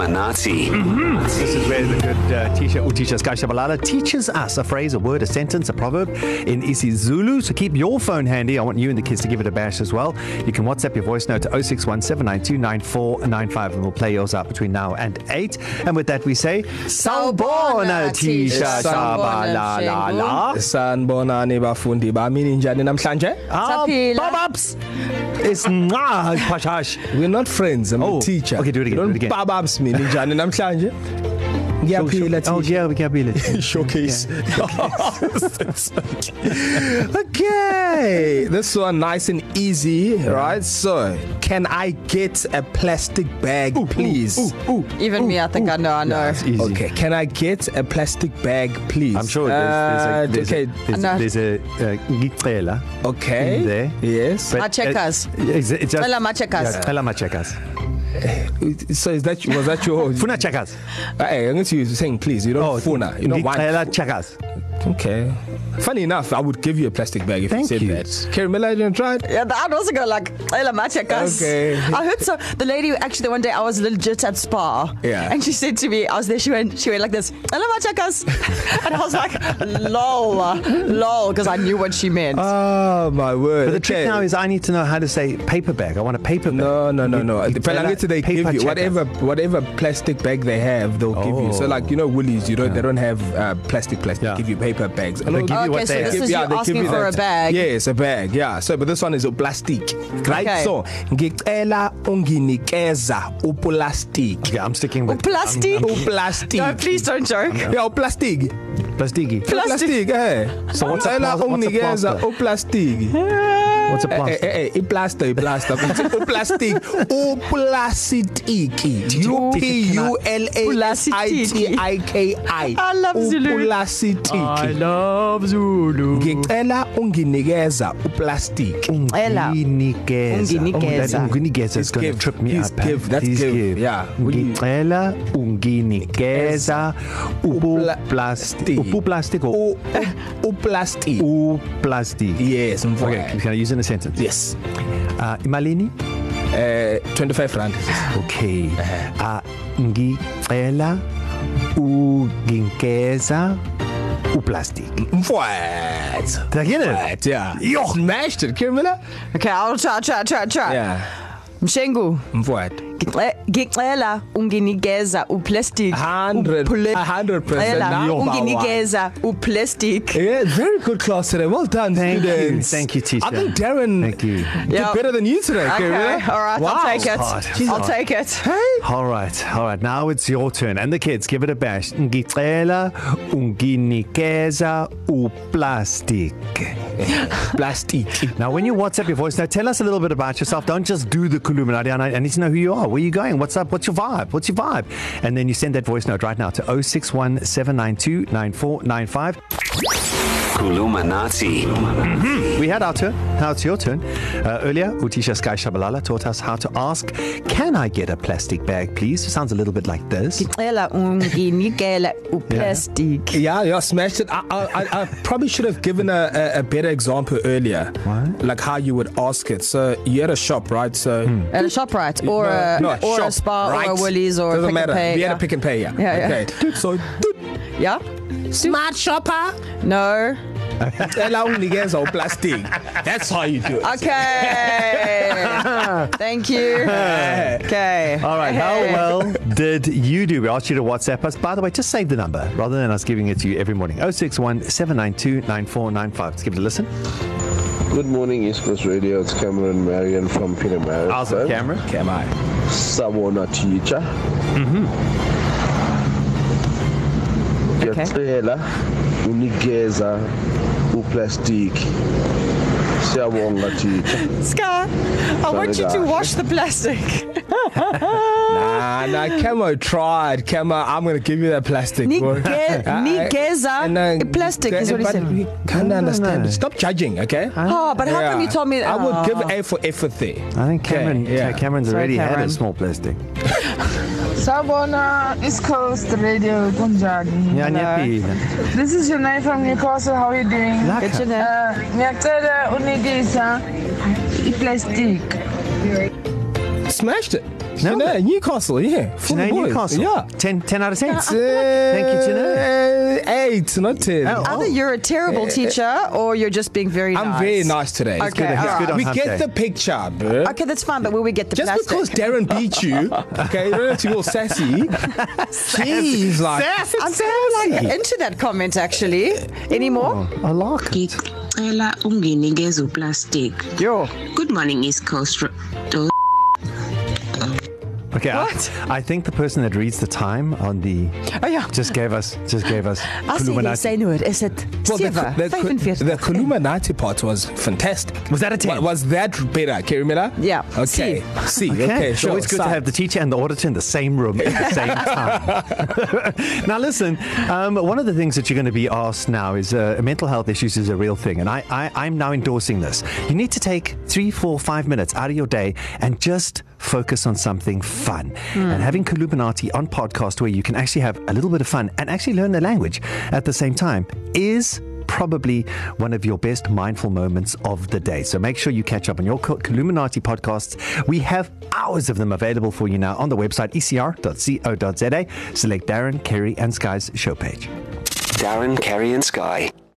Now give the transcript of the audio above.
Kulumanati. This is where the good uh, teacher, Utisha Sky Shabalala, teaches us a phrase, a word, a sentence, a proverb in isiZulu. So keep your phone handy. I want you and the kids to give it a bash as well. You can WhatsApp your voice note to 0617929495 and we'll play yours out between now and 8. And with that we say, Sawubona Tisha Shabalala. Sanibonani bafundi bami ninjani namhlanje? Ah, Saphila. Bob-ups. It's nga pashash. We're not friends, I'm Oh, a teacher. okay, do it again, Don't do it again. bababs me ninjani namhlanje? Ngiyaphila Oh teacher. yeah, we can be it. Showcase. okay, this one nice and easy, right? So, can I get a plastic bag, please? Ooh, Even me, I think I know, I know. easy. Okay, can I get a plastic bag, please? I'm sure there's, there's, a, there's, okay, a, there's, No. there's a uh, ngicela okay. in there. Yes. But, checkers. Uh, is it, it's just, Cela ma checkers. Yeah, cela ma checkers. So is that was that your? Funa checkers. Going to use saying please. You don't oh, funa. You want. ngicela checkers. Okay. Funny enough, I would give you a plastic bag if Thank you said you. that. Caramella, you tried? Yeah, I'd also go like, Ela ma checkers. Okay. I heard so. The lady actually the one day I was legit at Spa. Yeah. And she said to me, I was there. She went, she went like this, Ela ma checkers, and I was like, lol, lol, because I knew what she meant. Oh my word. But the trick now is I need to know how to say paper bag. I want a paper bag. No, no, no, no. Ngicela Pelangeti they give you whatever whatever plastic bag they have, they'll oh. give you. So like you know Woolies, you don't yeah. they don't have uh, plastic plastic. Yeah. They give you paper bags. They give you okay, what so they this have. is you they asking give you for that. a bag. Yes, a bag. Yeah. So but this one is a plastic. Right? Okay. So ngicela unginikeza uplastic. Okay, I'm sticking with Plastic. Uplastic. No, please don't joke. Yeah, uplastic. plastiki. Plastic. Plastic, eh. So what's a Ngicela plas- what's a unginikeza plaster? uplastic. What's a Eh, plaster? eh, eh, iplaster iplaster uplastic uplastiki U P U L A S I T I K I I love Zulu. uplastic love Zulu. ngicela unginikeza uplastic Ela. Unginikeza. Unginikeza. Oh, that Unginikeza is going to give. trip me Please up. eh? give. That's Please give. give. Yeah. Ngicela unginikeza Upla- uplastic. Uplastic uplastic uplastic. yes Okay, mfowethu can I use it a sentence? yes Uh, imalini? eh 25 rand Okay. Uh, ngicela unginikeza uplastic. mfowethu Did I get it? Right, yeah. Yo. Smashed it, Kirmila. Okay, I'll try, try, try, try. Yeah. Mshengu, Mfowethu. Ngice- ngicela unginikeza uplastic. 100 Uple- 100% Ela, now. unginikeza uplastic. Yeah, very good class today. Well done, Thank you. students. Thank you, teacher. I think Darren Thank you. did Yeah. better than you today. Okay, Kirmila. all right, wow. I'll take it. hard. I'll Hard. take it. Hey. All right, all right. Now it's your turn, and the kids give it a bash. Ngicela unginikeza uplastic. Plastic. Now, when you WhatsApp your voice, now tell us a little bit about yourself. Don't just do the Kuluminati. I need to know who you are. Where are you going? What's up? What's your vibe? What's your vibe? And then you send that voice note right now to 061 792 9495. Kulumanati. We had our turn. Now it's your turn. Uh, earlier, Utisha Sky Shabalala taught us how to ask, Can I get a plastic bag, please? It sounds a little bit like this. Ngicela unginikela uplastic. Yeah, yeah, smashed it. I, I, I- I probably should have given a, a, a better example earlier. What? Like how you would ask it. So you're at a shop, right? So hmm. At a ShopRite or a no, or shop, a Spa right? or a Woolies or Doesn't a Pick matter. n Pay. We had yeah. a pick and pay, yeah. Yeah, yeah. Okay. So Yeah? smart shopper. No. Ela unginikeza uplastic. That's how you do it. Okay. Thank you. Okay. All right, how well did you do? We asked you to WhatsApp us. By the way, just save the number rather than us giving it to you every morning. 061 792 9495. Let's give it a listen. Good morning, East Coast Radio. It's Cameron Marion from Pinamar. How's the camera? Am I? Sabona teacher. Ngiyacela unikeza uplastic. Siyabonga teacher. Scar, I want you to wash the plastic. Nah, nah, Camo tried. Camo, I'm going to give you that plastic. and, uh, plastic is what he said. we Can't No, no, understand. no. Stop judging, okay? Oh, but how come you told me? I would oh. give A for effort there. I think Cameron, Okay, yeah. Cameron's Sorry, already had Cameron. a small plastic. Sawubona East Coast Radio kunjani? Yeah, ngiyaphila. This is Jonay from Newcastle. How are you doing? Good to know. Uh, ngiyacela unikisa iplastic. Smashed it. No. Janae, Newcastle, yeah. Janae boys. Newcastle. Yeah. 10, 10 out of 10. Thank you, Janae. Eight, not ten. Oh. Either you're a terrible teacher or you're just being very I'm nice. very nice today. Okay, good, he's all good right. on we get day. the picture, bro. Okay, that's fine, but will we get the Just plastic? because Darren beat you, okay, you don't have to be all sassy. Jeez, like Sass, it's I'm kind of like into that comment actually. Anymore? I like it. ngicela unginikeze uplastic Yo. good morning east coast Ro- Do- Okay, What? I, I think the person that reads the time on the Oh ja. just gave us just gave us As jy sê nou, is dit Well, the, 7, the, 45. the Columinati part was fantastic. Was that a 10? Wa- Was that better, Kerry Miller? Yeah. Okay. See. Okay. Okay, sure. so it's good to Side. have the teacher and the auditor in the same room at the same time. now, listen, um, one of the things that you're going to be asked now is uh, mental health issues is a real thing, and I, I, I'm now endorsing this. You need to take three, four, five minutes out of your day and just focus on something fun. Mm. And having Columinati on podcast where you can actually have a little bit of fun and actually learn the language at the same time is probably one of your best mindful moments of the day. So make sure you catch up on your Illuminati podcasts. We have hours of them available for you now on the website ecr.co.za. Select Darren, Kerry, and Sky's show page. Darren, Kerry, and Sky.